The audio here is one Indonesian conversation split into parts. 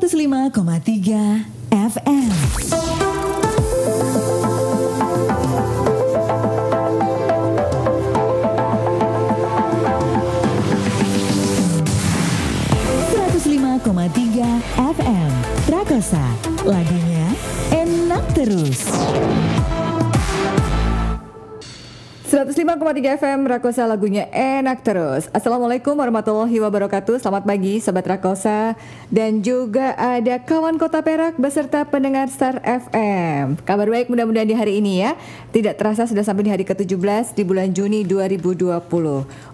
105,3 FM. tiga FM Prakosa Lagunya enak terus 105,3 FM Rakosa lagunya enak terus. Assalamualaikum warahmatullahi wabarakatuh. Selamat pagi Sobat Rakosa. Dan juga ada kawan kota Perak beserta pendengar Star FM Kabar baik mudah-mudahan di hari ini ya. Tidak terasa sudah sampai di hari ke-17 di bulan Juni 2020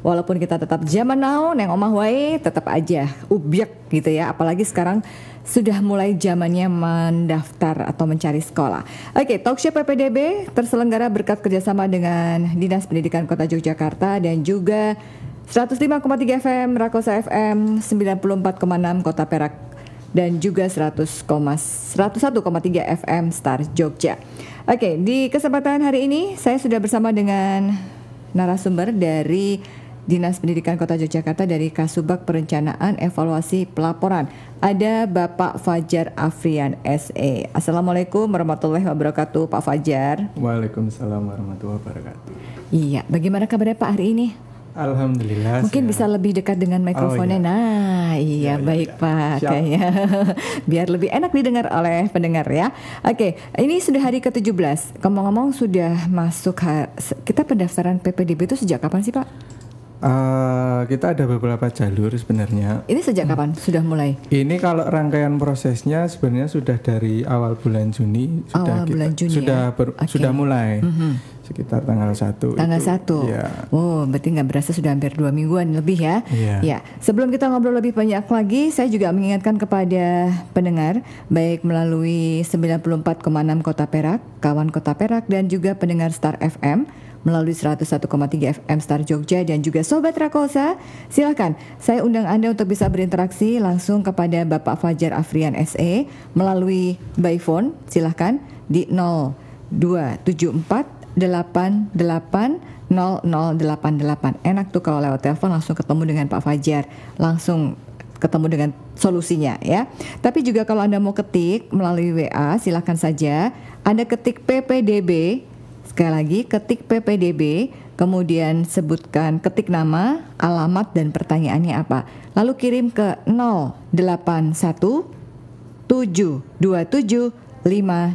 Walaupun kita tetap zaman now Neng Omah Wai tetap aja ubiak gitu ya. Apalagi sekarang sudah mulai zamannya mendaftar atau mencari sekolah. Oke, Talkshow PPDB terselenggara berkat kerjasama dengan Dinas Pendidikan Kota Yogyakarta dan juga 105,3 FM Rakosa FM 94,6 Kota Perak dan juga 100,101,3 FM Star Jogja. Oke, di kesempatan hari ini saya sudah bersama dengan narasumber dari Dinas Pendidikan Kota Yogyakarta dari Kasubag Perencanaan Evaluasi Pelaporan. Ada Bapak Fajar Afrian SE. Assalamualaikum warahmatullahi wabarakatuh Pak Fajar. Waalaikumsalam warahmatullahi wabarakatuh. Iya, bagaimana kabarnya Pak hari ini? Alhamdulillah. Mungkin bisa lebih dekat dengan mikrofonnya. Oh, iya. Nah, iya ya, baik ya. Pak. Kayaknya biar lebih enak didengar oleh pendengar ya. Oke, ini sudah hari ke-17. Ngomong-ngomong sudah masuk kita pendaftaran PPDB itu sejak kapan sih Pak? Uh, kita ada beberapa jalur sebenarnya. Ini sejak hmm. kapan sudah mulai? Ini kalau rangkaian prosesnya sebenarnya sudah dari awal bulan Juni sudah awal kita, bulan Juni sudah ya? ber, okay. sudah mulai. Mm -hmm. Sekitar tanggal 1 Tanggal itu, 1 ya. Oh berarti nggak berasa sudah hampir dua mingguan lebih ya yeah. Ya sebelum kita ngobrol lebih banyak lagi Saya juga mengingatkan kepada pendengar Baik melalui 94,6 Kota Perak Kawan Kota Perak dan juga pendengar Star FM melalui 101,3 FM Star Jogja dan juga Sobat Rakosa. Silakan, saya undang Anda untuk bisa berinteraksi langsung kepada Bapak Fajar Afrian SE melalui by phone. Silakan di 0274 88 0088. Enak tuh kalau lewat telepon langsung ketemu dengan Pak Fajar, langsung ketemu dengan solusinya ya. Tapi juga kalau Anda mau ketik melalui WA silahkan saja. Anda ketik PPDB Sekali lagi ketik PPDB, kemudian sebutkan ketik nama, alamat dan pertanyaannya apa. Lalu kirim ke 081 727 5800.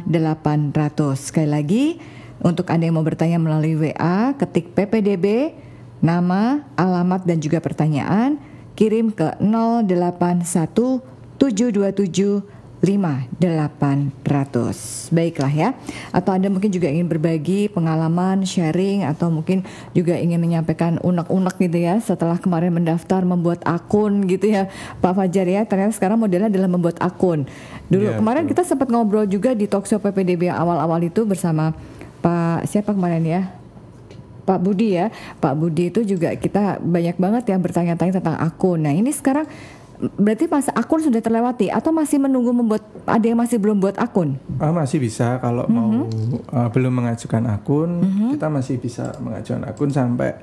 Sekali lagi, untuk Anda yang mau bertanya melalui WA, ketik PPDB, nama, alamat dan juga pertanyaan, kirim ke 081 727 5800. Baiklah ya. Atau Anda mungkin juga ingin berbagi pengalaman, sharing atau mungkin juga ingin menyampaikan unek-unek gitu ya setelah kemarin mendaftar membuat akun gitu ya Pak Fajar ya. Ternyata sekarang modelnya adalah membuat akun. Dulu yeah, kemarin betul. kita sempat ngobrol juga di talkshow PPDB awal-awal itu bersama Pak siapa kemarin ya? Pak Budi ya, Pak Budi itu juga kita banyak banget yang bertanya-tanya tentang akun. Nah ini sekarang berarti pas akun sudah terlewati atau masih menunggu membuat ada yang masih belum buat akun? Uh, masih bisa kalau mm -hmm. mau uh, belum mengajukan akun mm -hmm. kita masih bisa mengajukan akun sampai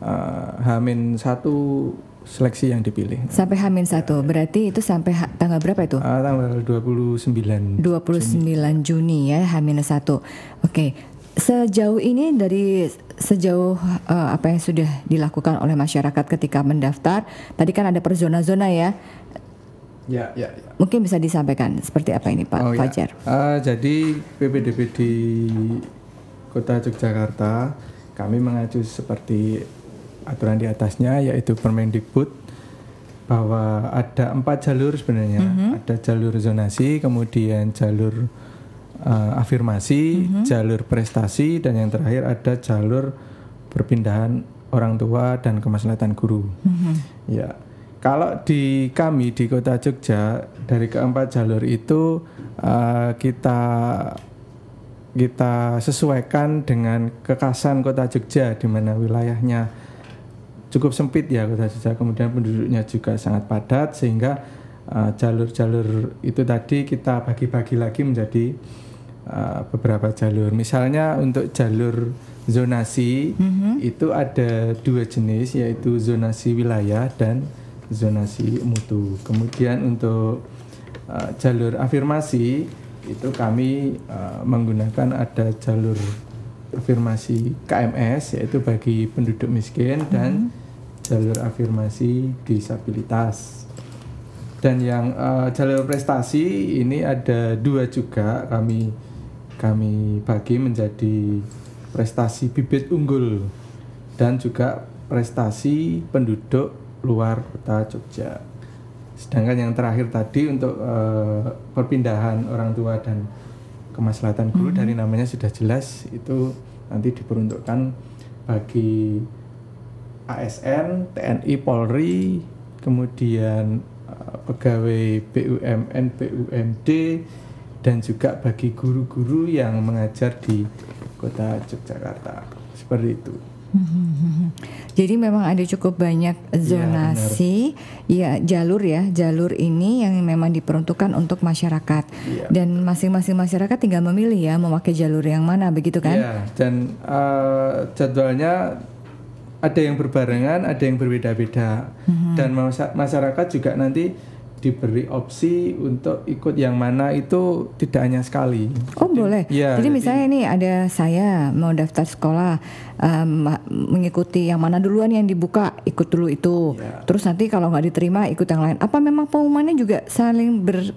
uh, Hamin satu seleksi yang dipilih. Sampai Hamin satu, berarti itu sampai ha tanggal berapa itu? Uh, tanggal 29 29 Juni, Juni ya, Hamin satu. Oke, okay. Sejauh ini dari sejauh uh, apa yang sudah dilakukan oleh masyarakat ketika mendaftar, tadi kan ada per zona-zona ya. Ya, ya, ya. Mungkin bisa disampaikan seperti apa ini Pak oh, ya. Fajar? Ya. Uh, jadi PPDB di Kota Yogyakarta kami mengacu seperti aturan di atasnya yaitu Permendikbud bahwa ada empat jalur sebenarnya, mm -hmm. ada jalur zonasi, kemudian jalur uh, afirmasi, mm -hmm. jalur prestasi, dan yang terakhir ada jalur perpindahan orang tua dan kemaslahatan guru. Mm -hmm. Ya, kalau di kami di Kota Jogja dari keempat jalur itu uh, kita kita sesuaikan dengan kekasan Kota Jogja di mana wilayahnya cukup sempit ya Kota Jogja, kemudian penduduknya juga sangat padat sehingga eh, jalur-jalur uh, itu tadi kita bagi-bagi lagi menjadi uh, beberapa jalur. Misalnya untuk jalur zonasi mm-hmm. itu ada dua jenis yaitu zonasi wilayah dan zonasi mutu. Kemudian untuk uh, jalur afirmasi itu kami uh, menggunakan ada jalur afirmasi KMS yaitu bagi penduduk miskin dan jalur afirmasi disabilitas. Dan yang uh, jalur prestasi ini ada dua juga kami kami bagi menjadi prestasi bibit unggul dan juga prestasi penduduk luar kota Jogja. Sedangkan yang terakhir tadi untuk uh, perpindahan orang tua dan kemaslahatan guru Mhm. dari namanya sudah jelas itu nanti diperuntukkan bagi ASN, TNI, Polri, kemudian uh, pegawai BUMN, BUMD dan juga bagi guru-guru yang mengajar di kota Yogyakarta. Seperti itu. Jadi memang ada cukup banyak zonasi ya jalur ya jalur ini yang memang diperuntukkan untuk masyarakat Iya. dan masing-masing masyarakat tinggal memilih ya memakai jalur yang mana begitu kan? Iya, dan uh, jadwalnya ada yang berbarengan, ada yang berbeda-beda. Mhm. Dan masyarakat juga nanti diberi opsi untuk ikut yang mana itu tidak hanya sekali. Oh boleh. Iya, jadi jadi- misalnya nih ada saya mau daftar sekolah um, mengikuti yang mana duluan yang dibuka ikut dulu itu. Iya. Terus nanti kalau nggak diterima ikut yang lain. Apa memang pengumumannya juga saling ber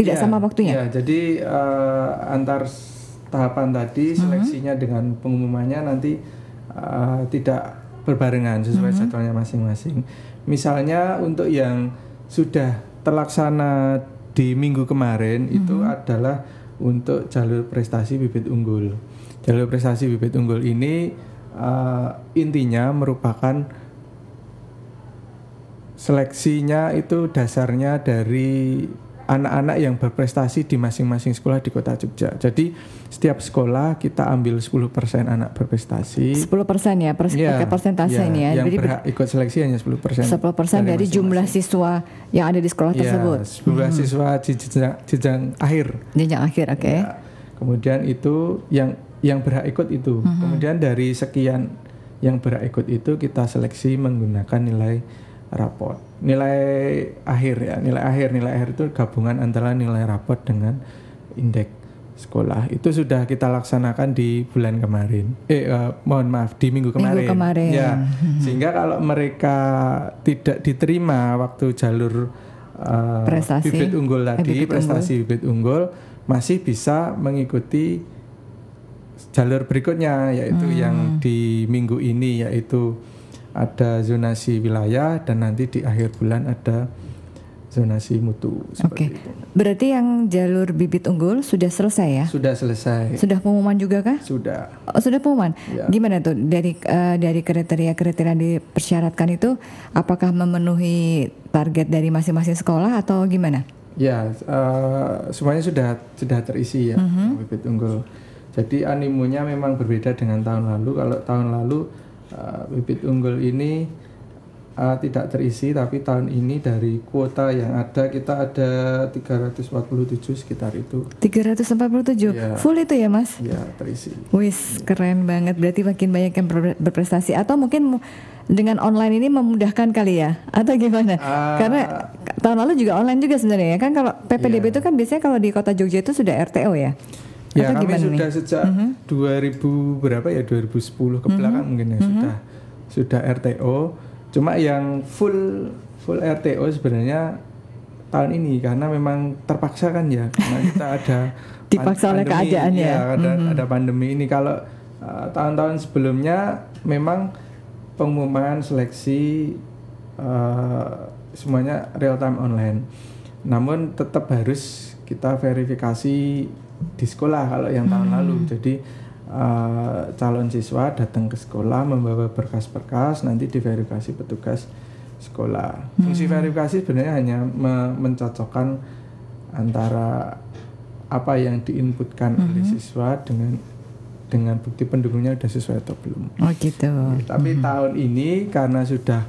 tidak Iya, sama waktunya? Iya, jadi uh, antar tahapan tadi Mhm. seleksinya dengan pengumumannya nanti uh, tidak berbarengan sesuai Mhm. jadwalnya masing-masing. Misalnya untuk yang sudah terlaksana di minggu kemarin itu Mhm. adalah untuk jalur prestasi bibit unggul. Jalur prestasi bibit unggul ini uh, intinya merupakan seleksinya itu dasarnya dari anak-anak yang berprestasi di masing-masing sekolah di kota Jogja. Jadi setiap sekolah kita ambil 10% anak berprestasi. 10% ya, pers Iya, pakai persentase iya, ini ya. Yang Jadi berhak ikut seleksi hanya 10%. 10% dari, jumlah siswa yang ada di sekolah Iya, tersebut. jumlah siswa di jenjang, jenjang akhir. Jenjang akhir, oke. Ya. Kemudian itu yang yang berhak ikut itu. Mhm. Kemudian dari sekian yang berhak ikut itu kita seleksi menggunakan nilai raport. Nilai akhir ya, nilai akhir, nilai akhir itu gabungan antara nilai raport dengan indeks sekolah. Itu sudah kita laksanakan di bulan kemarin. Eh eh, mohon maaf di minggu kemarin. Minggu kemarin. Ya. Sehingga kalau mereka tidak diterima waktu jalur eh, Prestasi. bibit unggul Eh, tadi, bibit prestasi bibit unggul masih bisa mengikuti jalur berikutnya yaitu Hmm. yang di minggu ini yaitu ada zonasi wilayah dan nanti di akhir bulan ada zonasi mutu Oke. itu. Berarti yang jalur bibit unggul sudah selesai ya? Sudah selesai. Sudah pengumuman juga kah? Sudah. Oh, sudah pengumuman. Ya. Gimana tuh dari eh, dari kriteria-kriteria dipersyaratkan itu apakah memenuhi target dari masing-masing sekolah atau gimana? Ya, eh, semuanya sudah sudah terisi ya Mhm. bibit unggul. Jadi animonya memang berbeda dengan tahun lalu. Kalau tahun lalu eh, bibit unggul ini eh, tidak terisi, tapi tahun ini dari kuota yang ada kita ada 347 sekitar itu. 347. Iya. Full itu ya, Mas? Ya terisi. Wis, keren banget. Berarti makin banyak yang ber- berprestasi atau mungkin mu- dengan online ini memudahkan kali ya atau gimana? Ah. Karena tahun lalu juga online juga sebenarnya ya kan kalau PPDB Iya. itu kan biasanya kalau di kota Jogja itu sudah RTO ya. Ya Atau kami sudah nih? Sejak 2000 berapa ya 2010 ke belakang mungkin ya sudah sudah RTO. Cuma yang full full RTO sebenarnya tahun ini karena memang terpaksa kan ya karena kita ada Dipaksa oleh keadaan ya. iya, ada, ada pandemi ini kalau uh, tahun-tahun sebelumnya memang pengumuman seleksi uh, semuanya real time online. Namun tetap harus kita verifikasi di sekolah kalau yang tahun lalu. Jadi uh, calon siswa datang ke sekolah membawa berkas-berkas nanti diverifikasi petugas sekolah. Fungsi verifikasi sebenarnya hanya me- mencocokkan antara apa yang diinputkan oleh siswa dengan dengan bukti pendukungnya sudah sesuai atau belum. Oh gitu. Tapi tahun ini karena sudah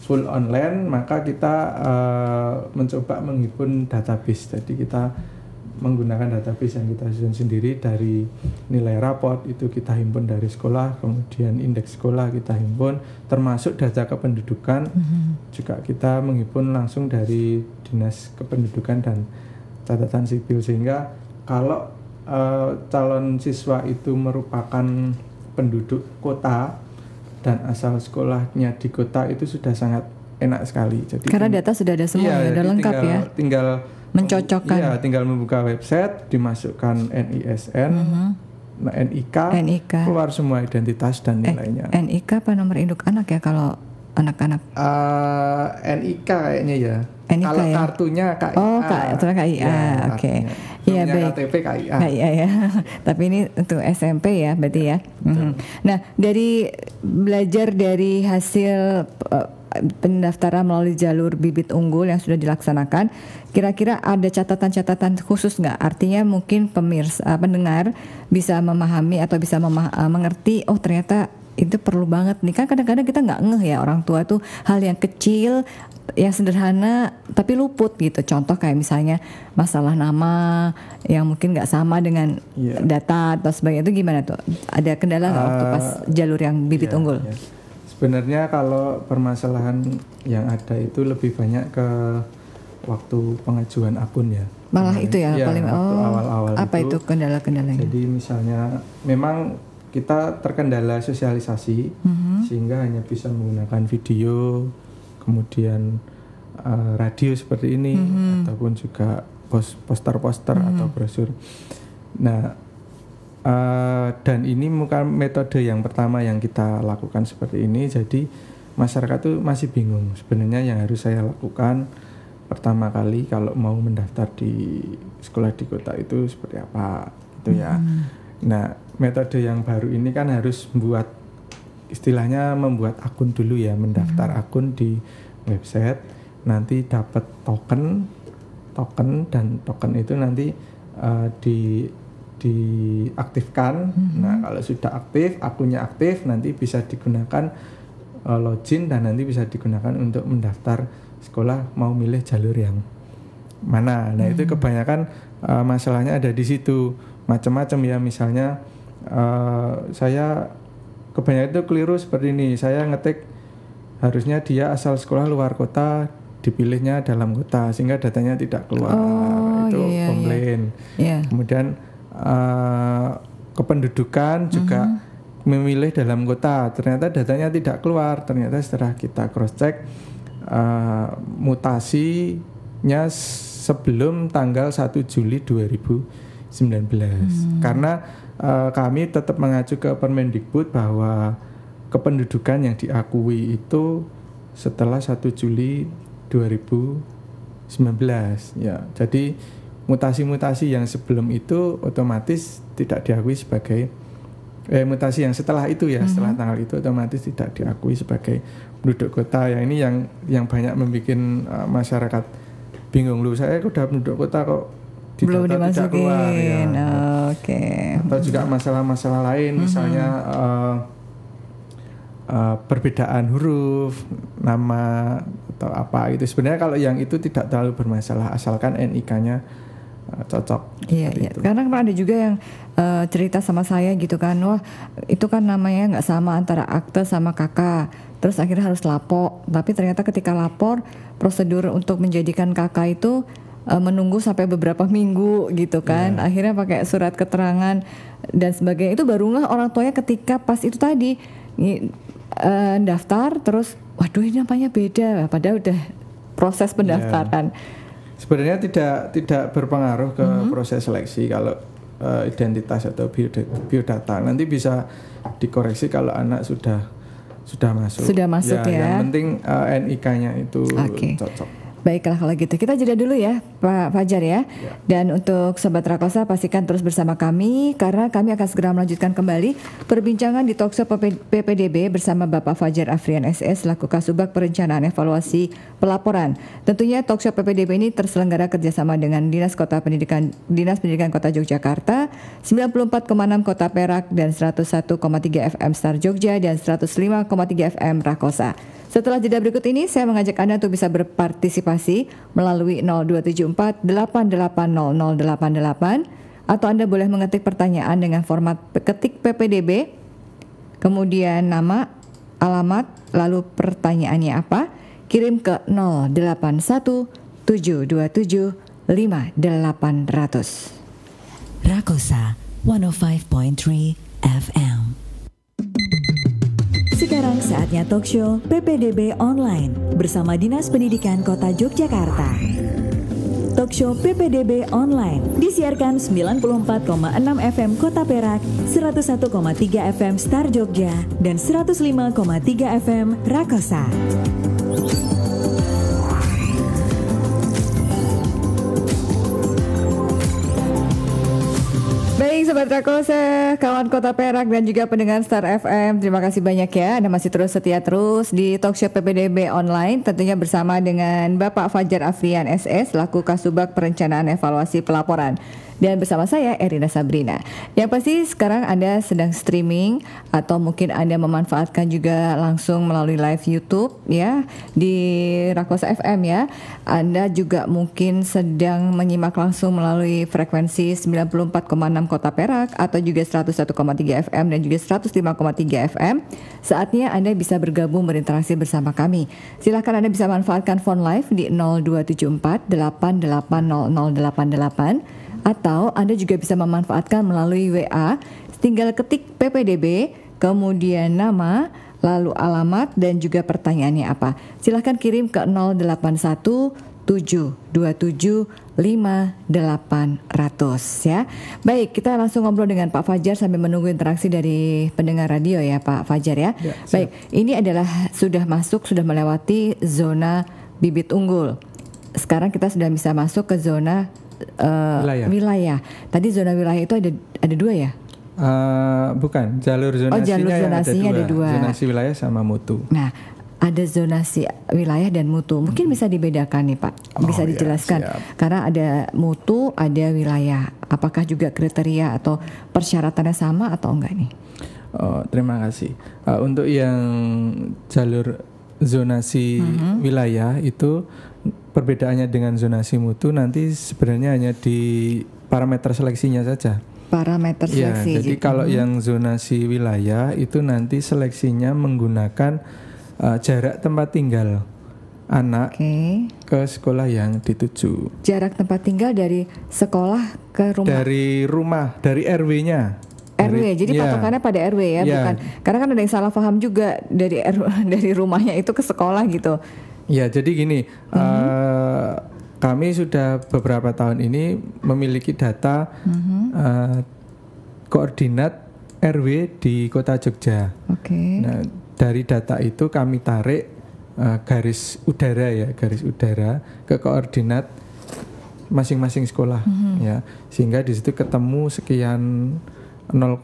full online, maka kita eh, mencoba menghimpun database. Jadi kita menggunakan database yang kita susun sendiri dari nilai raport itu kita himpun dari sekolah, kemudian indeks sekolah kita himpun, termasuk data kependudukan. Juga kita menghimpun langsung dari dinas kependudukan dan catatan sipil. Sehingga kalau eh, calon siswa itu merupakan penduduk kota dan asal sekolahnya di kota itu sudah sangat enak sekali. Jadi Karena data sudah ada semua Iya, ya, udah jadi lengkap tinggal, ya. Tinggal Mencocokkan. Iya, tinggal membuka website, dimasukkan NISN, nah, NIK, NIK. keluar semua identitas dan Eh, nilainya. NIK apa nomor induk anak ya kalau anak-anak? Eh, NIK kayaknya ya. NIK Kalau ya? kartunya KIA. Oh, Kak, itu KIA, Ya, oke. kartunya. Iya, baik. KTP KIA. Iya ya. Tapi ini untuk SMP ya, berarti ya. Mhm. Nah, dari belajar dari hasil eh, pendaftaran melalui jalur bibit unggul yang sudah dilaksanakan, kira-kira ada catatan-catatan khusus nggak? Artinya mungkin pemirsa pendengar bisa memahami atau bisa memah- eh, mengerti, oh ternyata itu perlu banget nih. Kan kadang-kadang kita nggak ngeh ya orang tua tuh hal yang kecil yang sederhana tapi luput gitu. Contoh kayak misalnya masalah nama yang mungkin nggak sama dengan Iya. data atau sebagainya itu gimana tuh? Ada kendala nggak waktu Eh, pas jalur yang bibit Iya, unggul? iya. Sebenarnya kalau permasalahan yang ada itu lebih banyak ke waktu pengajuan akun ya. malah itu ya Iya, paling waktu oh awal-awal apa itu kendala-kendalanya? Jadi misalnya memang kita terkendala sosialisasi Mhm. sehingga hanya bisa menggunakan video, kemudian eh, radio seperti ini Mhm. ataupun juga pos- poster-poster atau brosur. Nah, eh, dan ini bukan metode yang pertama yang kita lakukan seperti ini. Jadi masyarakat tuh masih bingung sebenarnya yang harus saya lakukan pertama kali kalau mau mendaftar di sekolah di kota itu seperti apa gitu ya. Nah, metode yang baru ini kan harus membuat istilahnya membuat akun dulu ya, mendaftar akun di website, nanti dapat token, token dan token itu nanti eh, di diaktifkan. Nah, kalau sudah aktif, akunnya aktif, nanti bisa digunakan eh, login dan nanti bisa digunakan untuk mendaftar sekolah mau milih jalur yang mana. Nah, itu kebanyakan eh, masalahnya ada di situ. Macam-macam ya, misalnya eh, saya kebanyakan itu keliru seperti ini. Saya ngetik harusnya dia asal sekolah luar kota, dipilihnya dalam kota sehingga datanya tidak keluar. Oh, itu iya, iya, komplain. Iya. Kemudian eh, kependudukan juga Mm-hmm. memilih dalam kota, ternyata datanya tidak keluar. Ternyata setelah kita cross check eh, mutasinya sebelum tanggal 1 Juli 2019. Hmm. Karena eh, kami tetap mengacu ke Permendikbud bahwa kependudukan yang diakui itu setelah 1 Juli 2019 ya. Jadi mutasi-mutasi yang sebelum itu otomatis tidak diakui sebagai eh mutasi yang setelah itu ya, setelah tanggal itu otomatis tidak diakui sebagai penduduk kota. Ya ini yang yang banyak membuat eh, masyarakat bingung lu saya udah penduduk kota kok di belum data tidak keluar ya. dimasukin oke Atau juga masalah-masalah lain misalnya eh, eh, perbedaan huruf, nama atau apa gitu. Sebenarnya kalau yang itu tidak terlalu bermasalah asalkan NIK-nya eh, cocok. Iya, iya. itu. Karena kemarin ada juga yang eh, cerita sama saya gitu kan, wah itu kan namanya nggak sama antara akte sama kakak. Terus akhirnya harus lapor. Tapi ternyata ketika lapor, prosedur untuk menjadikan kakak itu eh, menunggu sampai beberapa minggu gitu kan. Akhirnya pakai surat keterangan dan sebagainya. Itu baru nggak orang tuanya ketika pas itu tadi eh, daftar, terus waduh ini namanya beda. Padahal udah proses pendaftaran. Sebenarnya tidak tidak berpengaruh ke Mm-hmm. proses seleksi kalau eh, identitas atau biodata. Nanti bisa dikoreksi kalau anak sudah sudah masuk. Sudah masuk ya. Yang penting eh, NIK-nya itu Oke. cocok. Baiklah kalau gitu kita jeda dulu ya Pak Fajar ya. Dan untuk Sobat Rakosa pastikan terus bersama kami karena kami akan segera melanjutkan kembali perbincangan di Talkshow PP PPDB bersama Bapak Fajar Afrian SS selaku Kasubag Perencanaan Evaluasi Pelaporan. Tentunya Talkshow PPDB ini terselenggara kerjasama dengan Dinas Kota Pendidikan Dinas Pendidikan Kota Yogyakarta, 94,6 Kota Perak dan 101,3 FM Star Jogja dan 105,3 FM Rakosa. Setelah jeda berikut ini, saya mengajak Anda untuk bisa berpartisipasi melalui 0274 880088 atau Anda boleh mengetik pertanyaan dengan format ketik PPDB, kemudian nama, alamat, lalu pertanyaannya apa, kirim ke 081 727 5800. Rakosa 105.3 FM. Sekarang saatnya talk show PPDB online bersama Dinas Pendidikan Kota Yogyakarta. Talk show PPDB online disiarkan 94,6 FM Kota Perak, 101,3 FM Star Jogja, dan 105,3 FM Rakosa. Sobat Rakosa, kawan Kota Perak dan juga pendengar Star FM Terima kasih banyak ya. Anda masih terus setia terus di Talkshow PPDB online Tentunya bersama dengan Bapak Fajar Afrian SS Laku Kasubag Perencanaan Evaluasi Pelaporan dan bersama saya Erina Sabrina. Yang pasti sekarang Anda sedang streaming atau mungkin Anda memanfaatkan juga langsung melalui live YouTube ya di Rakosa FM ya. Anda juga mungkin sedang menyimak langsung melalui frekuensi 94,6 Kota Perak atau juga 101,3 FM dan juga 105,3 FM. Saatnya Anda bisa bergabung berinteraksi bersama kami. Silahkan Anda bisa manfaatkan phone live di 0274 880088 atau Anda juga bisa memanfaatkan melalui WA tinggal ketik PPDB kemudian nama lalu alamat dan juga pertanyaannya apa silahkan kirim ke 081 727 5800 ya. Baik, kita langsung ngobrol dengan Pak Fajar sambil menunggu interaksi dari pendengar radio ya Pak Fajar ya. ya Baik, ini adalah sudah masuk sudah melewati zona bibit unggul. Sekarang kita sudah bisa masuk ke zona uh, wilayah. wilayah. Tadi zona wilayah itu ada ada dua ya? Uh, bukan jalur zonasinya, oh, jalur zonasinya ada, dua. ada dua. Zonasi wilayah sama mutu. Nah, ada zonasi wilayah dan mutu. Mungkin hmm. bisa dibedakan nih Pak, bisa oh, dijelaskan. Ya, Karena ada mutu, ada wilayah. Apakah juga kriteria atau persyaratannya sama atau enggak nih? Oh, terima kasih. Uh, untuk yang jalur zonasi uh -huh. wilayah itu perbedaannya dengan zonasi mutu nanti sebenarnya hanya di parameter seleksinya saja. Parameter ya, seleksi. Ya, jadi kalau hmm. yang zonasi wilayah itu nanti seleksinya menggunakan uh, jarak tempat tinggal anak okay. ke sekolah yang dituju. Jarak tempat tinggal dari sekolah ke rumah. Dari rumah, dari RW-nya. RW, jadi ya. patokannya pada RW ya, ya, bukan? Karena kan ada yang salah paham juga dari dari rumahnya itu ke sekolah gitu. Ya, jadi gini, mm-hmm. uh, kami sudah beberapa tahun ini memiliki data mm-hmm. uh, koordinat RW di Kota Jogja. Oke. Okay. Nah, dari data itu kami tarik uh, garis udara ya, garis udara ke koordinat masing-masing sekolah mm-hmm. ya, sehingga di situ ketemu sekian 0,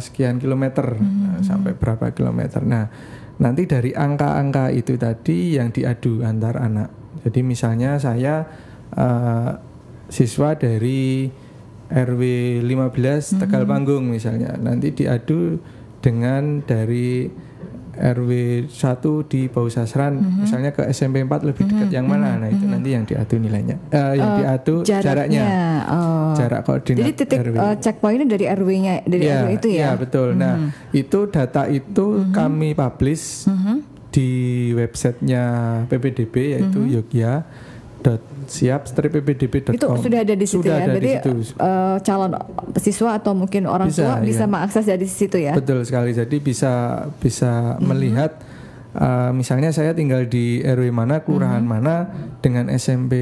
sekian kilometer mm-hmm. sampai berapa kilometer. Nah nanti dari angka-angka itu tadi yang diadu antar anak. Jadi misalnya saya uh, siswa dari RW 15 Tegal mm -hmm. Panggung misalnya, nanti diadu dengan dari RW 1 di Bau Sasran mm -hmm. misalnya ke SMP 4 lebih dekat mm -hmm. yang mana nah itu mm -hmm. nanti yang diadu nilainya uh, yang uh, diadu jaraknya, jaraknya. Oh. jarak koordinat jadi titik RW. Uh, checkpointnya dari RW-nya dari ya, RW itu ya ya betul mm -hmm. nah itu data itu mm -hmm. kami publish mm -hmm. di websitenya PPDB yaitu mm -hmm. Yogya siap ppdb.com itu sudah ada di situ sudah ya berarti uh, calon siswa atau mungkin orang bisa, tua bisa iya. mengakses dari situ ya betul sekali jadi bisa bisa mm-hmm. melihat uh, misalnya saya tinggal di RW mana kelurahan mm-hmm. mana dengan SMP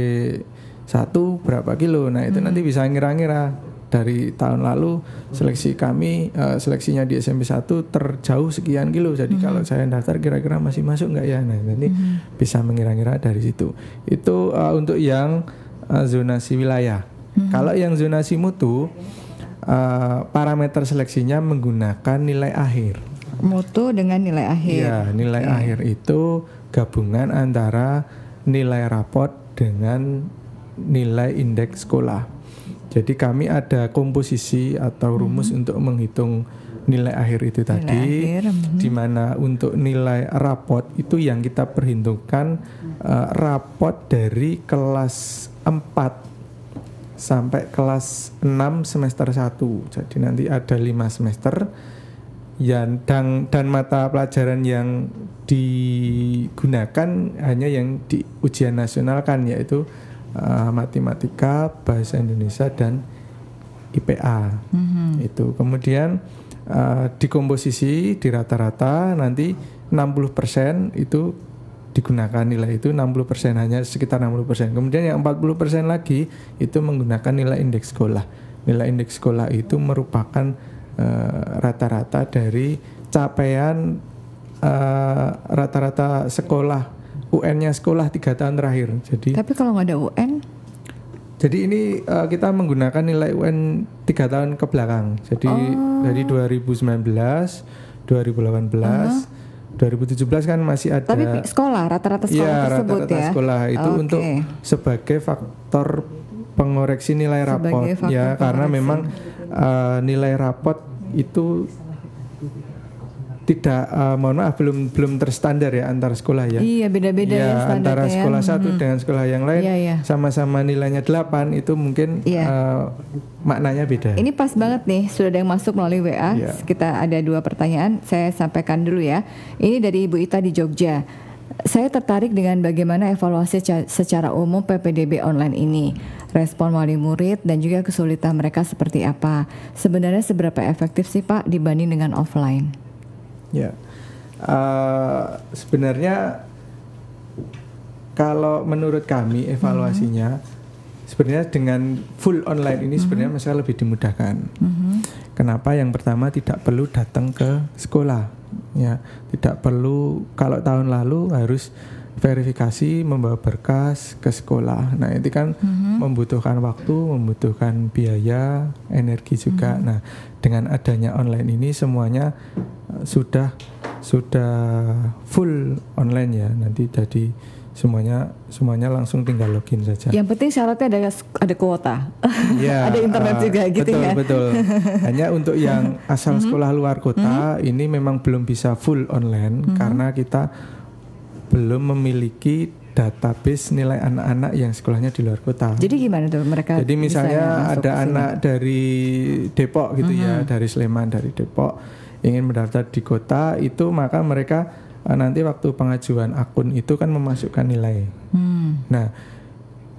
satu berapa kilo nah itu mm-hmm. nanti bisa ngira-ngira dari tahun lalu seleksi kami uh, seleksinya di SMP 1 terjauh sekian kilo jadi mm -hmm. kalau saya daftar kira-kira masih masuk nggak ya nah nanti mm -hmm. bisa mengira-ngira dari situ itu uh, untuk yang uh, zonasi wilayah mm -hmm. kalau yang zonasi mutu uh, parameter seleksinya menggunakan nilai akhir mutu dengan nilai akhir ya nilai okay. akhir itu gabungan antara nilai raport dengan nilai indeks sekolah jadi kami ada komposisi atau rumus hmm. untuk menghitung nilai akhir itu Nilai tadi akhir, mhm. di mana untuk nilai rapot itu yang kita perhitungkan eh, rapot dari kelas 4 sampai kelas 6 semester 1 jadi nanti ada lima semester yang dan dan mata pelajaran yang digunakan hanya yang di ujian nasional kan yaitu eh, matematika bahasa Indonesia dan IPA itu kemudian eh, di komposisi di rata-rata nanti 60% itu digunakan nilai itu 60% hanya sekitar 60%. Kemudian yang 40% lagi itu menggunakan nilai indeks sekolah. Nilai indeks sekolah itu merupakan eh, rata-rata dari capaian rata-rata sekolah UN-nya sekolah tiga tahun terakhir. Jadi Tapi kalau nggak ada UN, jadi ini eh, kita menggunakan nilai UN tiga tahun ke belakang. Jadi Oh. dari 2019, 2018, 2017 kan masih ada. tapi pi- sekolah rata-rata sekolah Iya, tersebut rata-rata ya. sekolah itu Oke. untuk sebagai faktor pengoreksi nilai rapot ya karena pengoreksi. memang eh, nilai rapot itu tidak eh, mohon maaf belum belum terstandar ya antar sekolah ya. Iya beda-beda ya, Ya, antara ya. sekolah satu Mhm. dengan sekolah yang lain Iya, iya. sama-sama nilainya 8 itu mungkin Iya. eh, maknanya beda. Ini pas banget nih, sudah ada yang masuk melalui WA. Iya. Kita ada dua pertanyaan, saya sampaikan dulu ya. Ini dari Ibu Ita di Jogja. Saya tertarik dengan bagaimana evaluasi ca- secara umum PPDB online ini. Respon wali murid dan juga kesulitan mereka seperti apa. Sebenarnya seberapa efektif sih Pak dibanding dengan offline? Ya, Eh, sebenarnya kalau menurut kami evaluasinya sebenarnya dengan full online ini sebenarnya masalah lebih dimudahkan. Kenapa? Yang pertama tidak perlu datang ke sekolah, ya, tidak perlu kalau tahun lalu harus verifikasi membawa berkas ke sekolah. Nah itu kan membutuhkan waktu, membutuhkan biaya, energi juga. Nah dengan adanya online ini semuanya eh, sudah sudah full online ya. Nanti jadi semuanya semuanya langsung tinggal login saja. Yang penting syaratnya ada ada kuota. Ya, ada internet eh, juga gitu betul, ya. Betul, Hanya untuk yang asal sekolah luar kota ini memang belum bisa full online karena kita belum memiliki database nilai anak-anak yang sekolahnya di luar kota. Jadi gimana tuh mereka? Jadi misalnya ada anak dari Depok gitu ya, dari Sleman, dari Depok ingin mendaftar di kota itu maka mereka eh, nanti waktu pengajuan akun itu kan memasukkan nilai. Hmm. Nah,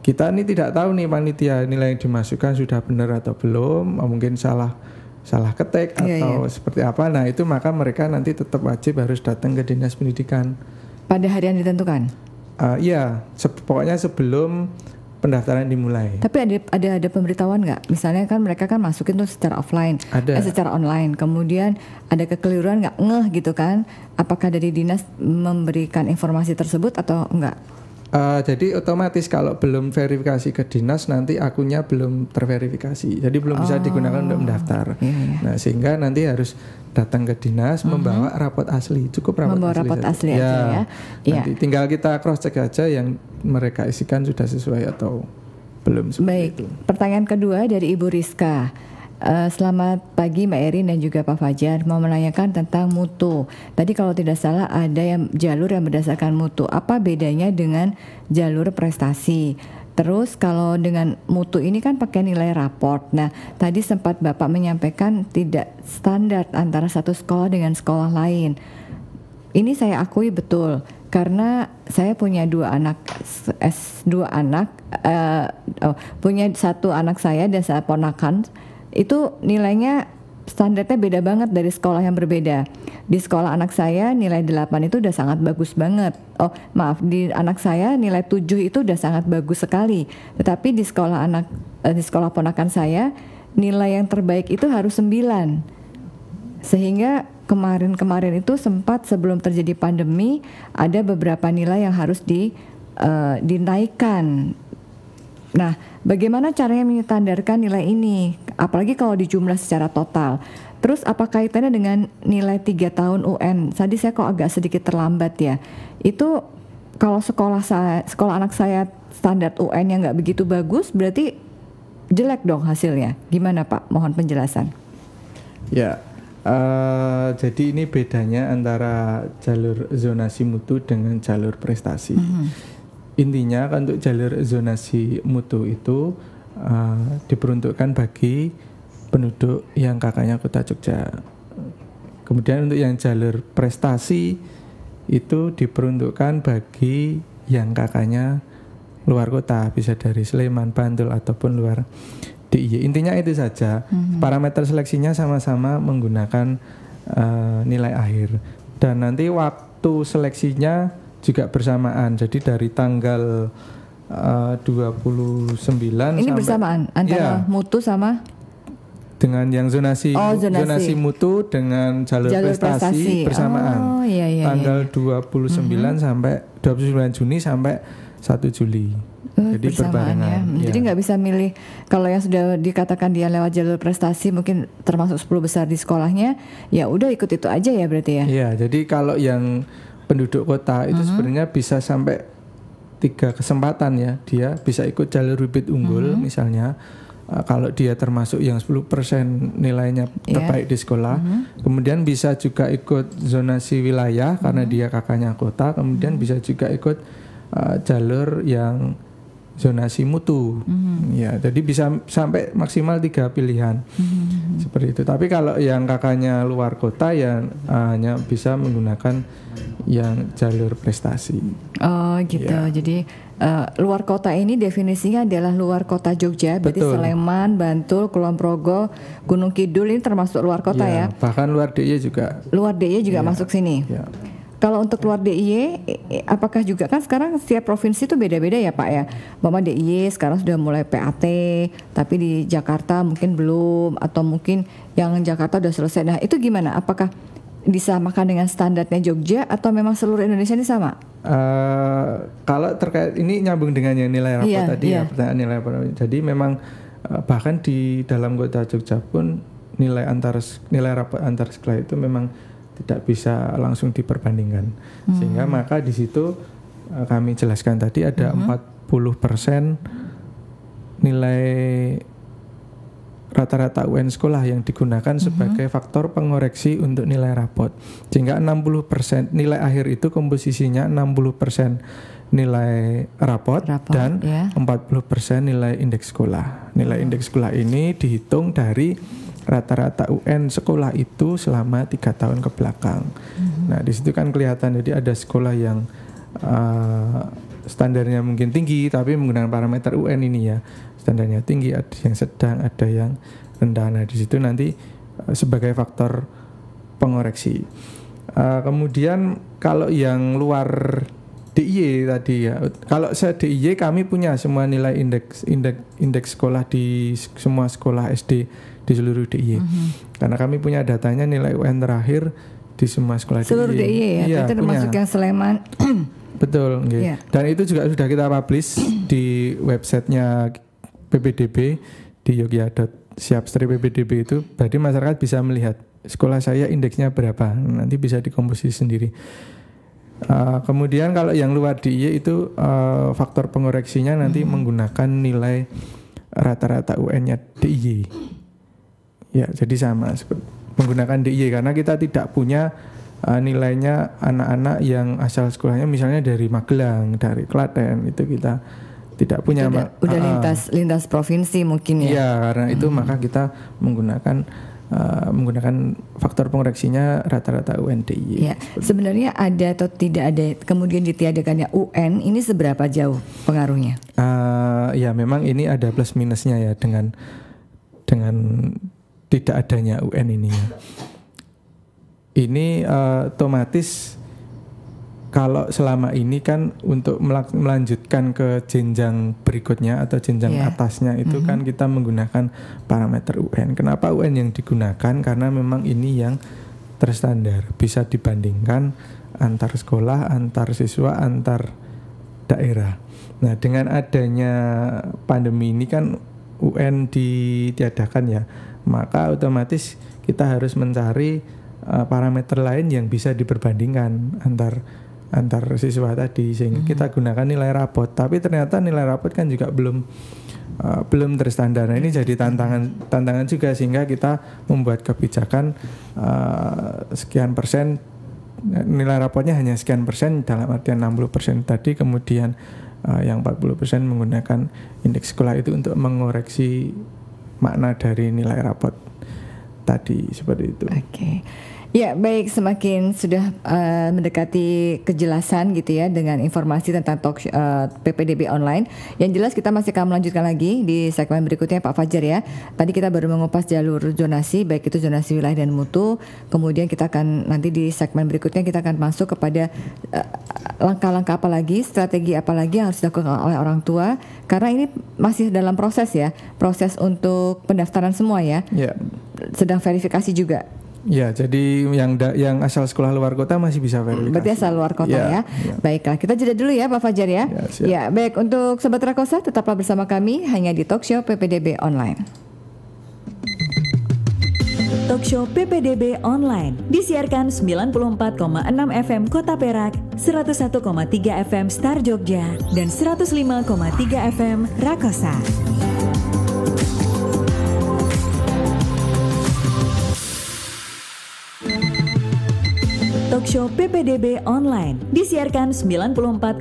kita ini tidak tahu nih panitia nilai yang dimasukkan sudah benar atau belum, mungkin salah salah ketik Iya, atau seperti apa. Nah, itu maka mereka nanti tetap wajib harus datang ke dinas pendidikan. Pada hari yang ditentukan. Eh, Iya, se- pokoknya sebelum pendaftaran dimulai. Tapi ada ada ada pemberitahuan nggak? Misalnya kan mereka kan masukin tuh secara offline, Ada. eh, secara online. Kemudian ada kekeliruan nggak ngeh gitu kan? Apakah dari dinas memberikan informasi tersebut atau enggak? Eh, jadi otomatis kalau belum verifikasi ke dinas nanti akunnya belum terverifikasi. Jadi belum bisa digunakan untuk mendaftar. Iya, iya. Nah, sehingga nanti harus datang ke dinas membawa rapot asli. Cukup rapot Membawa asli. rapot saja. asli aja ya. Iya. Nanti tinggal kita cross check aja yang mereka isikan sudah sesuai atau belum Baik. itu. Pertanyaan kedua dari Ibu Rizka. Eh, selamat pagi Mbak Erin dan juga Pak Fajar. Mau menanyakan tentang mutu. Tadi kalau tidak salah ada yang jalur yang berdasarkan mutu. Apa bedanya dengan jalur prestasi? Terus kalau dengan mutu ini kan pakai nilai raport. Nah, tadi sempat Bapak menyampaikan tidak standar antara satu sekolah dengan sekolah lain. Ini saya akui betul karena saya punya dua anak S dua anak eh, oh, punya satu anak saya dan saya ponakan itu nilainya standarnya beda banget dari sekolah yang berbeda. Di sekolah anak saya nilai 8 itu udah sangat bagus banget. Oh, maaf, di anak saya nilai 7 itu udah sangat bagus sekali. Tetapi di sekolah anak eh, di sekolah ponakan saya nilai yang terbaik itu harus 9 sehingga kemarin-kemarin itu sempat sebelum terjadi pandemi ada beberapa nilai yang harus di eh, dinaikkan. Nah, bagaimana caranya menyetandarkan nilai ini? Apalagi kalau dijumlah secara total. Terus apa kaitannya dengan nilai 3 tahun UN? Tadi saya kok agak sedikit terlambat ya. Itu kalau sekolah saya, sekolah anak saya standar UN yang nggak begitu bagus, berarti jelek dong hasilnya. Gimana Pak? Mohon penjelasan. Ya, Eh, jadi ini bedanya antara jalur zonasi mutu dengan jalur prestasi. Mhm. Intinya kan untuk jalur zonasi mutu itu eh, diperuntukkan bagi penduduk yang kakaknya kota Jogja. Kemudian untuk yang jalur prestasi itu diperuntukkan bagi yang kakaknya luar kota, bisa dari Sleman, Bantul ataupun luar DIY. Intinya itu saja. Parameter seleksinya sama-sama menggunakan eh, nilai akhir. Dan nanti waktu seleksinya juga bersamaan. Jadi dari tanggal eh, 29 Ini sampai- bersamaan antara Iya, mutu sama dengan yang zonasi Oh, zonasi. mutu dengan jalur, jalur prestasi, bersamaan. Oh iya iya. tanggal iya. Mhm. 29 sampai 29 Juni sampai 1 Juli. Eh, Jadi bersamaan ya. Jadi ya. nggak bisa milih kalau yang sudah dikatakan dia lewat jalur prestasi mungkin termasuk 10 besar di sekolahnya, ya udah ikut itu aja ya berarti ya. Iya, jadi kalau yang penduduk kota itu Mhm. sebenarnya bisa sampai tiga kesempatan ya. Dia bisa ikut jalur bibit unggul Mhm. misalnya. uh, kalau dia termasuk yang 10% nilainya Iya. terbaik di sekolah, Mhm. kemudian bisa juga ikut zonasi wilayah karena dia kakaknya kota, kemudian Mhm. bisa juga ikut uh, jalur yang zonasi mutu. Mhm. Ya, jadi bisa sampai maksimal tiga pilihan Mhm. seperti itu. Tapi kalau yang kakaknya luar kota ya uh, hanya bisa menggunakan yang jalur prestasi. Oh gitu. Iya. Jadi eh, luar kota ini definisinya adalah luar kota Jogja, berarti Betul. Sleman, Bantul, Kulon Progo, Gunung Kidul ini termasuk luar kota ya. Bahkan luar DIY juga. Luar DIY juga masuk sini. Ya. Kalau untuk luar DIY, apakah juga kan sekarang setiap provinsi itu beda-beda ya Pak ya? Mama DIY sekarang sudah mulai PAT, tapi di Jakarta mungkin belum, atau mungkin yang Jakarta udah selesai. Nah itu gimana? Apakah disamakan dengan standarnya Jogja atau memang seluruh Indonesia ini sama? Uh, kalau terkait ini nyambung dengan yang nilai rapor Iya, tadi iya. ya pertanyaan nilai rapor. Jadi memang uh, bahkan di dalam kota Jogja pun nilai antar nilai rapor antar sekolah itu memang tidak bisa langsung diperbandingkan. Hmm. Sehingga maka di situ uh, kami jelaskan tadi ada Hmm. 40% nilai rata-rata UN sekolah yang digunakan Mhm. sebagai faktor pengoreksi untuk nilai rapot. Sehingga 60% nilai akhir itu komposisinya 60% nilai rapot, Rapot, dan ya. 40% nilai indeks sekolah. Nilai indeks sekolah ini dihitung dari rata-rata UN sekolah itu selama tiga tahun ke belakang. Nah di situ kan kelihatan jadi ada sekolah yang uh, standarnya mungkin tinggi tapi menggunakan parameter UN ini ya standarnya tinggi ada yang sedang ada yang rendah. Nah di situ nanti uh, sebagai faktor pengoreksi. Uh, kemudian kalau yang luar DIY tadi ya. Kalau saya DIY kami punya semua nilai indeks indeks indeks sekolah di semua sekolah SD di seluruh DIY. Mhm. Karena kami punya datanya nilai UN terakhir di semua sekolah Seluruh DIY ya, Iya, berarti termasuk punya. yang Sleman. Betul, nggih. Iya. Dan itu juga sudah kita publish di websitenya PPDB di yogyakarta.siap-ppdb itu. Berarti masyarakat bisa melihat sekolah saya indeksnya berapa. Nanti bisa dikomposisi sendiri. Uh, kemudian kalau yang luar DIY itu uh, faktor pengoreksinya nanti menggunakan nilai rata-rata UN-nya DIY. Ya, jadi sama menggunakan DIY karena kita tidak punya uh, nilainya anak-anak yang asal sekolahnya misalnya dari Magelang, dari Klaten itu kita tidak punya udah, Ma- udah Ah, ah. lintas lintas provinsi mungkin ya. Iya, karena itu maka kita menggunakan uh, menggunakan faktor pengoreksinya rata-rata UN DIY. Ya, sebenarnya ada atau tidak ada kemudian ditiadakannya UN ini seberapa jauh pengaruhnya? Uh, ya memang ini ada plus minusnya ya dengan dengan tidak adanya UN ini. ya. Ini uh, otomatis kalau selama ini kan untuk melanjutkan ke jenjang berikutnya atau jenjang Iya. atasnya itu kan kita menggunakan parameter UN. Kenapa UN yang digunakan? Karena memang ini yang terstandar, bisa dibandingkan antar sekolah, antar siswa, antar daerah. Nah, dengan adanya pandemi ini kan UN ditiadakan ya, maka otomatis kita harus mencari uh, parameter lain yang bisa diperbandingkan antar antar siswa tadi sehingga kita gunakan nilai rapot. Tapi ternyata nilai rapot kan juga belum uh, belum terstandar. Nah, ini jadi tantangan tantangan juga sehingga kita membuat kebijakan uh, sekian persen nilai rapotnya hanya sekian persen dalam artian 60 persen tadi. Kemudian uh, yang 40 persen menggunakan indeks sekolah itu untuk mengoreksi makna dari nilai rapot tadi seperti itu. Oke. Okay. Ya, baik semakin sudah uh, mendekati kejelasan gitu ya dengan informasi tentang talk uh, eh, PPDB online. Yang jelas kita masih akan melanjutkan lagi di segmen berikutnya Pak Fajar ya. Tadi kita baru mengupas jalur zonasi baik itu zonasi wilayah dan mutu. Kemudian kita akan nanti di segmen berikutnya kita akan masuk kepada eh, langkah-langkah apa lagi, strategi apa lagi yang harus dilakukan oleh orang tua karena ini masih dalam proses ya, proses untuk pendaftaran semua ya. Ya. Sedang verifikasi juga. Ya, jadi yang da, yang asal sekolah luar kota masih bisa verifikasi. Berarti asal luar kota ya. ya. ya. Baiklah, kita jeda dulu ya Pak Fajar ya. Ya, siap. ya baik untuk Sobat Rakosa tetaplah bersama kami hanya di Talkshow PPDB Online. Talkshow PPDB Online disiarkan 94,6 FM Kota Perak, 101,3 FM Star Jogja, dan 105,3 FM Rakosa. Talkshow PPDB Online disiarkan 94,6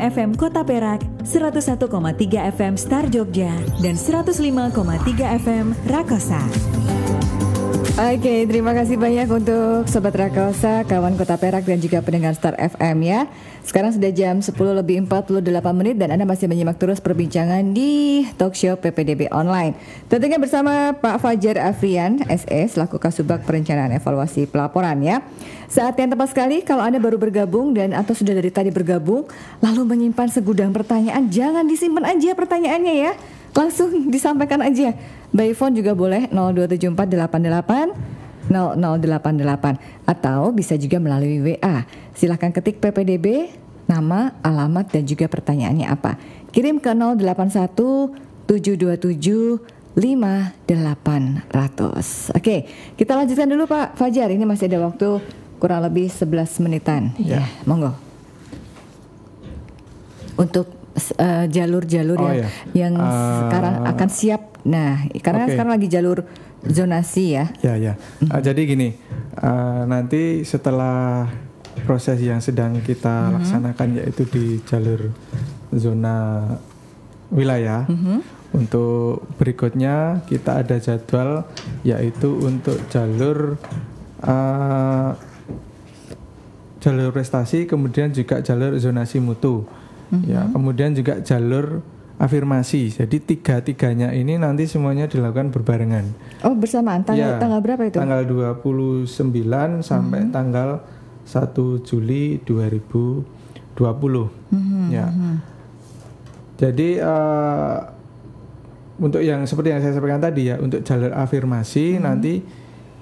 FM Kota Perak, 101,3 FM Star Jogja, dan 105,3 FM Rakosa. Oke, terima kasih banyak untuk Sobat Rakosa, kawan Kota Perak dan juga pendengar Star FM ya. Sekarang sudah jam 10 lebih 48 menit dan Anda masih menyimak terus perbincangan di talk show PPDB Online. Tentunya bersama Pak Fajar Afrian, SS, selaku Kasubag Perencanaan Evaluasi Pelaporan ya. Saat yang tepat sekali kalau Anda baru bergabung dan atau sudah dari tadi bergabung, lalu menyimpan segudang pertanyaan, jangan disimpan aja pertanyaannya ya. Langsung disampaikan aja By phone juga boleh 0274888 0088 atau bisa juga melalui WA. Silahkan ketik PPDB, nama, alamat dan juga pertanyaannya apa. Kirim ke 081 727 5800. Oke, kita lanjutkan dulu Pak Fajar. Ini masih ada waktu kurang lebih 11 menitan. Ya, ya monggo. Untuk eh, jalur-jalur uh, oh, yang ya. yang uh, sekarang akan siap Nah, karena okay. sekarang lagi jalur zonasi ya. Ya ya. Mm-hmm. Uh, jadi gini, uh, nanti setelah proses yang sedang kita mm-hmm. laksanakan yaitu di jalur zona wilayah. Mm-hmm. Untuk berikutnya kita ada jadwal yaitu untuk jalur uh, jalur prestasi, kemudian juga jalur zonasi mutu. Mm-hmm. Ya, kemudian juga jalur afirmasi. Jadi tiga-tiganya ini nanti semuanya dilakukan berbarengan. Oh, bersamaan. Tanggal ya, tanggal berapa itu? Tanggal 29 sampai hmm. tanggal 1 Juli 2020. Hmm. Ya. Hmm. Jadi uh, untuk yang seperti yang saya sampaikan tadi ya, untuk jalur afirmasi hmm. nanti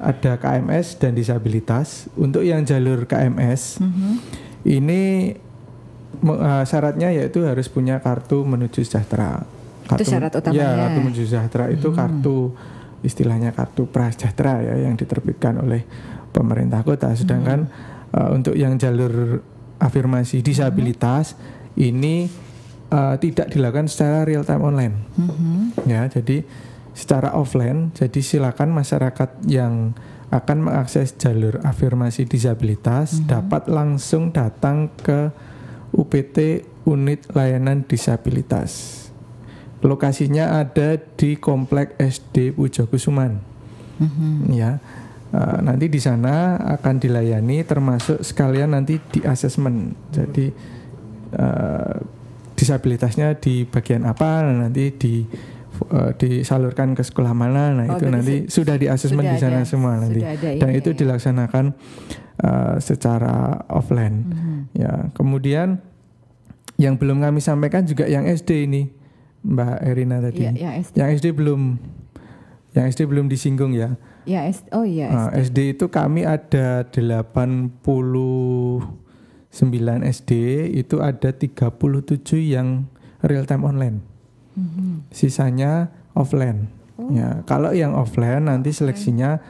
ada KMS dan disabilitas. Untuk yang jalur KMS hmm. ini uh, syaratnya yaitu harus punya kartu menuju sejahtera. Kartu, itu syarat utamanya. Ya, kartu menuju sejahtera itu hmm. kartu istilahnya kartu prasejahtera ya yang diterbitkan oleh pemerintah kota. Sedangkan hmm. uh, untuk yang jalur afirmasi disabilitas hmm. ini uh, tidak dilakukan secara real time online. Hmm. Ya, jadi secara offline. Jadi silakan masyarakat yang akan mengakses jalur afirmasi disabilitas hmm. dapat langsung datang ke UPT Unit Layanan Disabilitas. Lokasinya ada di Komplek SD Pujokusuman. Mm-hmm. Ya, uh, nanti di sana akan dilayani termasuk sekalian nanti di asesmen. Jadi uh, disabilitasnya di bagian apa nanti di uh, disalurkan ke sekolah mana nah oh, itu nanti sudah di asesmen di sana ada, semua nanti dan itu ya. dilaksanakan uh, secara offline mm-hmm. ya kemudian yang belum kami sampaikan juga yang SD ini Mbak Erina tadi ya, yang, SD. yang SD belum yang SD belum disinggung ya ya SD, oh iya SD. Uh, SD itu kami ada 89 SD itu ada 37 yang real time online mm-hmm. sisanya offline oh. ya kalau yang offline nanti seleksinya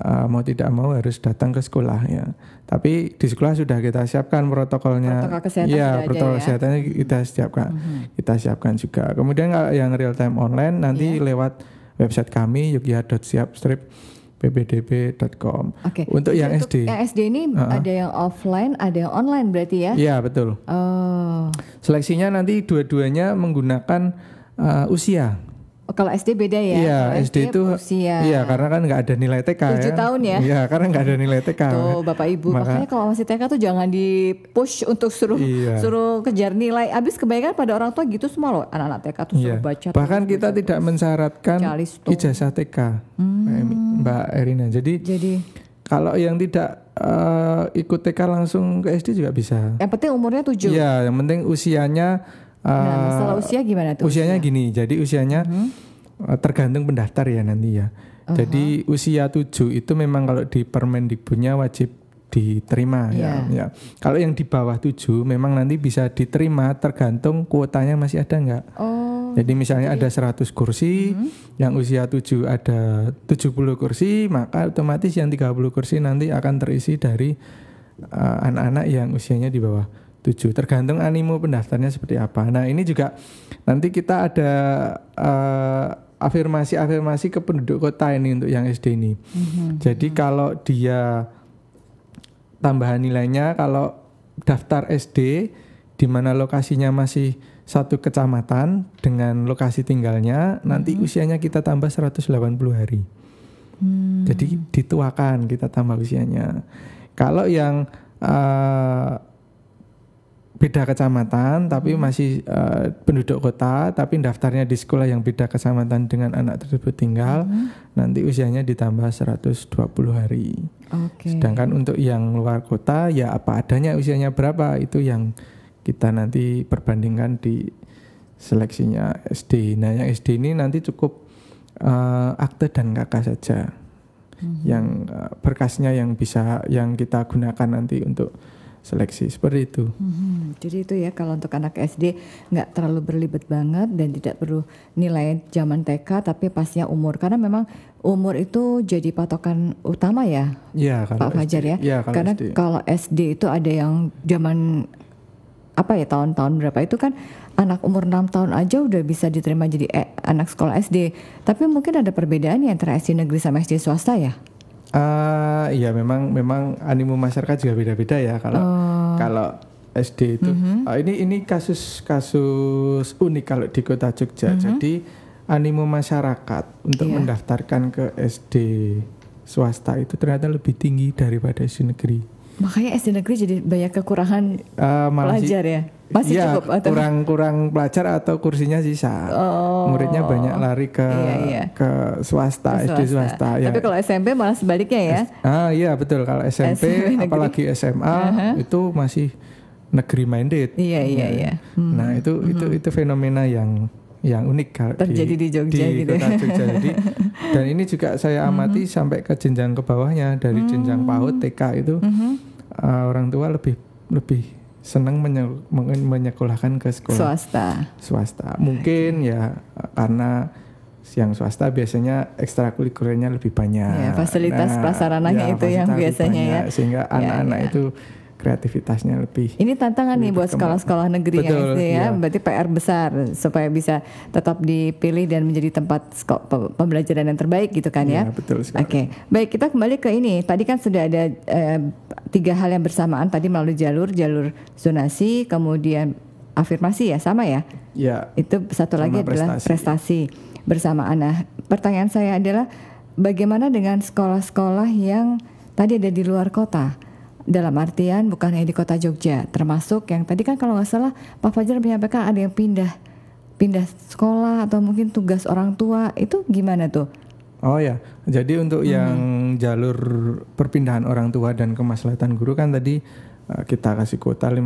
uh, mau tidak mau harus datang ke sekolah ya. Tapi di sekolah sudah kita siapkan protokolnya. Protokol kesehatan sudah ada protokol ya. kesehatannya kita siapkan. Kita siapkan juga. Kemudian kalau yang real time online nanti Iya. lewat website kami yogyakarta.siapstrip.ppdb.com. Oke. Untuk yang Untuk SD. Yang SD ini ada yang offline, ada yang online berarti ya? Iya, betul. Oh. Seleksinya nanti dua-duanya menggunakan uh, usia. Oh, kalau SD beda ya? Iya, Kalau SD itu usia. Iya, karena kan nggak ada nilai TK Tujuh ya. tahun ya? Iya, karena nggak ada nilai TK. Tuh Bapak Ibu, Maka- makanya kalau masih TK tuh jangan di push untuk suruh Iya. suruh kejar nilai. Abis kebanyakan pada orang tua gitu semua loh, anak-anak TK tuh Iya. suruh baca. Bahkan terus, kita baca tidak terus. mensyaratkan ijazah TK, Mbak Emi- Mbak Erina. Jadi Jadi kalau yang tidak eh, ikut TK langsung ke SD juga bisa. yang penting umurnya tujuh. Iya, yang penting usianya. Eh, Nah, masalah usia gimana tuh? usianya gini, jadi usianya Mhm. eh, tergantung pendaftar ya nanti ya. Jadi usia 7 itu memang kalau di Permendikbudnya wajib diterima ya. Iya. ya. Kalau yang di bawah 7 memang nanti bisa diterima tergantung kuotanya masih ada nggak. Oh, Jadi misalnya ada 100 kursi, yang usia 7 ada 70 kursi, maka otomatis yang 30 kursi nanti akan terisi dari uh, anak-anak yang usianya di bawah 7. Tergantung animo pendaftarnya seperti apa. Nah, ini juga nanti kita ada uh, afirmasi-afirmasi ke penduduk kota ini untuk yang SD ini. Jadi kalau dia tambahan nilainya kalau daftar SD di mana lokasinya masih satu kecamatan dengan lokasi tinggalnya nanti usianya kita tambah 180 hari. Jadi dituakan kita tambah usianya. Kalau yang eh, beda kecamatan tapi masih eh, penduduk kota tapi daftarnya di sekolah yang beda kecamatan dengan anak tersebut tinggal nanti usianya ditambah 120 hari. oke. Sedangkan untuk yang luar kota ya apa adanya usianya berapa itu yang kita nanti perbandingkan di seleksinya SD. Nah yang SD ini nanti cukup eh, akte dan kakak saja yang eh, berkasnya yang bisa yang kita gunakan nanti untuk seleksi seperti itu. Mhm, Jadi itu ya kalau untuk anak SD nggak terlalu berlibat banget dan tidak perlu nilai zaman TK tapi pasnya umur karena memang umur itu jadi patokan utama ya Iya kalau Pak Fajar ya. Iya, kalau Karena SD. kalau SD itu ada yang zaman apa ya tahun-tahun berapa itu kan anak umur 6 tahun aja udah bisa diterima jadi eh, anak sekolah SD. Tapi mungkin ada perbedaan ya antara SD negeri sama SD swasta ya. Ah, iya memang memang animo masyarakat juga beda-beda ya kalau Oh. kalau SD itu. Mhm. Ah, ini ini kasus kasus unik kalau di Kota Jogja. Jadi animo masyarakat untuk Iya. mendaftarkan ke SD swasta itu ternyata lebih tinggi daripada SD negeri. Makanya SD negeri jadi banyak kekurangan Ah, malah pelajar ya. Masih Iya, cukup atau kurang kurang pelajar atau kursinya sisa. Oh. Muridnya banyak lari ke Iya, iya. ke swasta, SD swasta. Ya. Tapi kalau SMP malah sebaliknya ya. Ah iya betul kalau SMP, SMP negeri. apalagi SMA itu masih negeri minded. Iya iya iya. Hmm. Nah itu itu itu fenomena yang yang unik kalau Terjadi di Jogja gitu ya. kota Jogja. Jadi, dan ini juga saya amati sampai ke jenjang ke bawahnya dari jenjang PAUD TK itu uh, orang tua lebih lebih senang menye- menye- menyekolahkan ke sekolah Swasta. swasta. Mungkin ya uh, karena yang swasta biasanya ekstrakurikulernya lebih banyak. Ya, fasilitas prasarananya itu yang biasanya ya. banyak, Sehingga Ya, anak-anak ya. itu kreativitasnya lebih. Ini tantangan nih buat sekolah-sekolah negeri yang Betul, SD ya, iya. berarti PR besar supaya bisa tetap dipilih dan menjadi tempat pembelajaran yang terbaik gitu kan ya. Iya, betul sekali. Oke, baik kita kembali ke ini. Tadi kan sudah ada eh, tiga hal yang bersamaan tadi melalui jalur jalur zonasi, kemudian afirmasi ya sama ya. Ya, Itu satu lagi adalah prestasi. prestasi bersamaan. Nah, pertanyaan saya adalah bagaimana dengan sekolah-sekolah yang tadi ada di luar kota? Dalam artian bukan hanya di kota Jogja, termasuk yang tadi kan kalau nggak salah Pak Fajar menyampaikan ada yang pindah pindah sekolah atau mungkin tugas orang tua itu gimana tuh? Oh ya, jadi untuk yang jalur perpindahan orang tua dan kemaslahatan guru kan tadi uh, kita kasih kuota 5%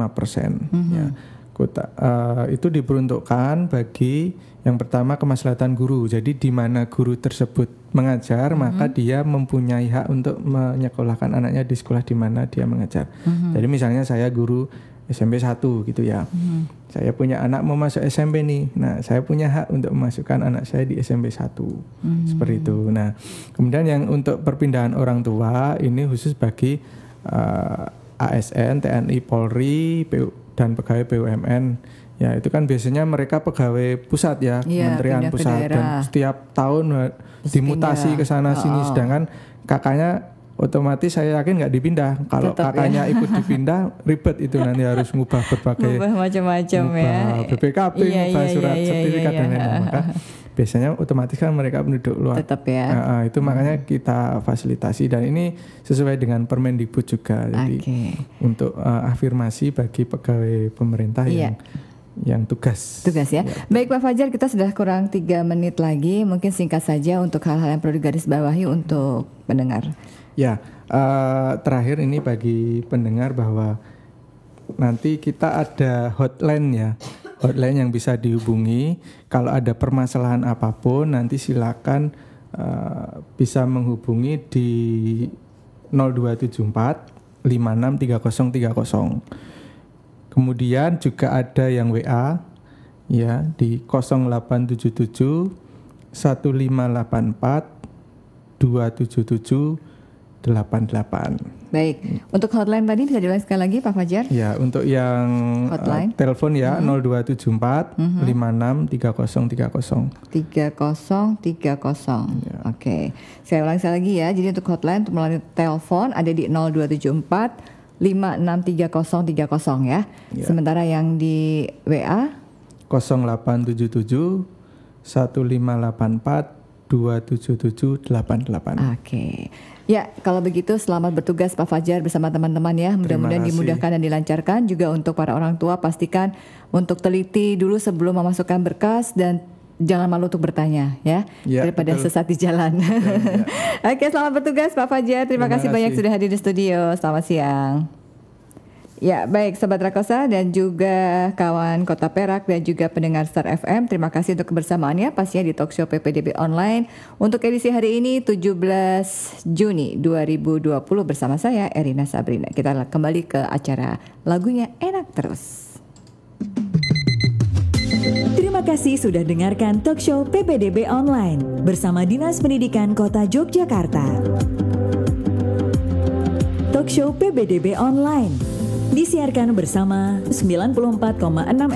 ya. Kuota uh, itu diperuntukkan bagi yang pertama kemaslahatan guru. Jadi di mana guru tersebut mengajar, maka dia mempunyai hak untuk menyekolahkan anaknya di sekolah di mana dia mengajar. Jadi misalnya saya guru SMP 1 gitu ya. Hmm. Saya punya anak mau masuk SMP nih. Nah, saya punya hak untuk memasukkan anak saya di SMP 1. Hmm. Seperti itu. Nah, kemudian yang untuk perpindahan orang tua ini khusus bagi uh, ASN, TNI, Polri, PU, dan pegawai BUMN. Ya, itu kan biasanya mereka pegawai pusat ya, Iya, Kementerian Pusat dan setiap tahun uh, dimutasi ke sana sini Oh. sedangkan kakaknya otomatis saya yakin nggak dipindah. Kalau Tetap ya. kakaknya ikut dipindah ribet itu nanti harus ngubah berbagai Ngubah macam-macam ya. BPKB, Iya, ngubah iya, surat iya, sertifikat iya, dan iya. lain-lain. Maka biasanya otomatis kan mereka penduduk luar. Tetap ya. Ah, ah, itu makanya kita fasilitasi dan ini sesuai dengan Permendikbud juga. Jadi Oke. untuk uh, afirmasi bagi pegawai pemerintah Iya. yang yang tugas. Tugas ya. Baik Pak Fajar, kita sudah kurang tiga menit lagi. Mungkin singkat saja untuk hal-hal yang perlu digarisbawahi untuk pendengar. Ya, eh, terakhir ini bagi pendengar bahwa nanti kita ada hotline ya, hotline yang bisa dihubungi. Kalau ada permasalahan apa pun, nanti silakan eh, bisa menghubungi di 0274 563030. Kemudian juga ada yang WA ya di 0877 1584 277 88. Baik, untuk hotline tadi bisa diulang sekali lagi Pak Fajar? Ya, untuk yang Hotline. eh, telepon ya 0274 56 3030. 3030. Ya. Oke. Saya ulang sekali lagi ya. Jadi untuk hotline untuk melalui telepon ada di 0274 563030 ya. Ya. Sementara yang di WA 0877 1584 277 88. Oke. Ya, kalau begitu selamat bertugas Pak Fajar bersama teman-teman ya. Mudah-mudahan dimudahkan dan dilancarkan. Juga untuk para orang tua pastikan untuk teliti dulu sebelum memasukkan berkas dan jangan malu untuk bertanya ya, Ya, daripada betul. sesat di jalan. Oke, selamat bertugas Pak Fajar. Terima, Terima kasih banyak kasih. sudah hadir di studio. Selamat siang. Ya, baik Sobat Rakosa dan juga kawan Kota Perak dan juga pendengar Star FM. Terima kasih untuk kebersamaannya pastinya di Talkshow PPDB Online untuk edisi hari ini 17 Juni 2020 bersama saya Erina Sabrina. Kita kembali ke acara lagunya enak terus. Terima kasih sudah dengarkan talkshow PPDB Online bersama Dinas Pendidikan Kota Yogyakarta. Talkshow PPDB Online disiarkan bersama 94,6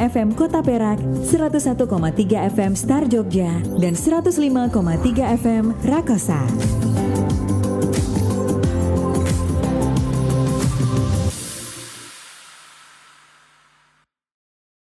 FM Kota Perak, 101,3 FM Star Jogja, dan 105,3 FM Rakosa.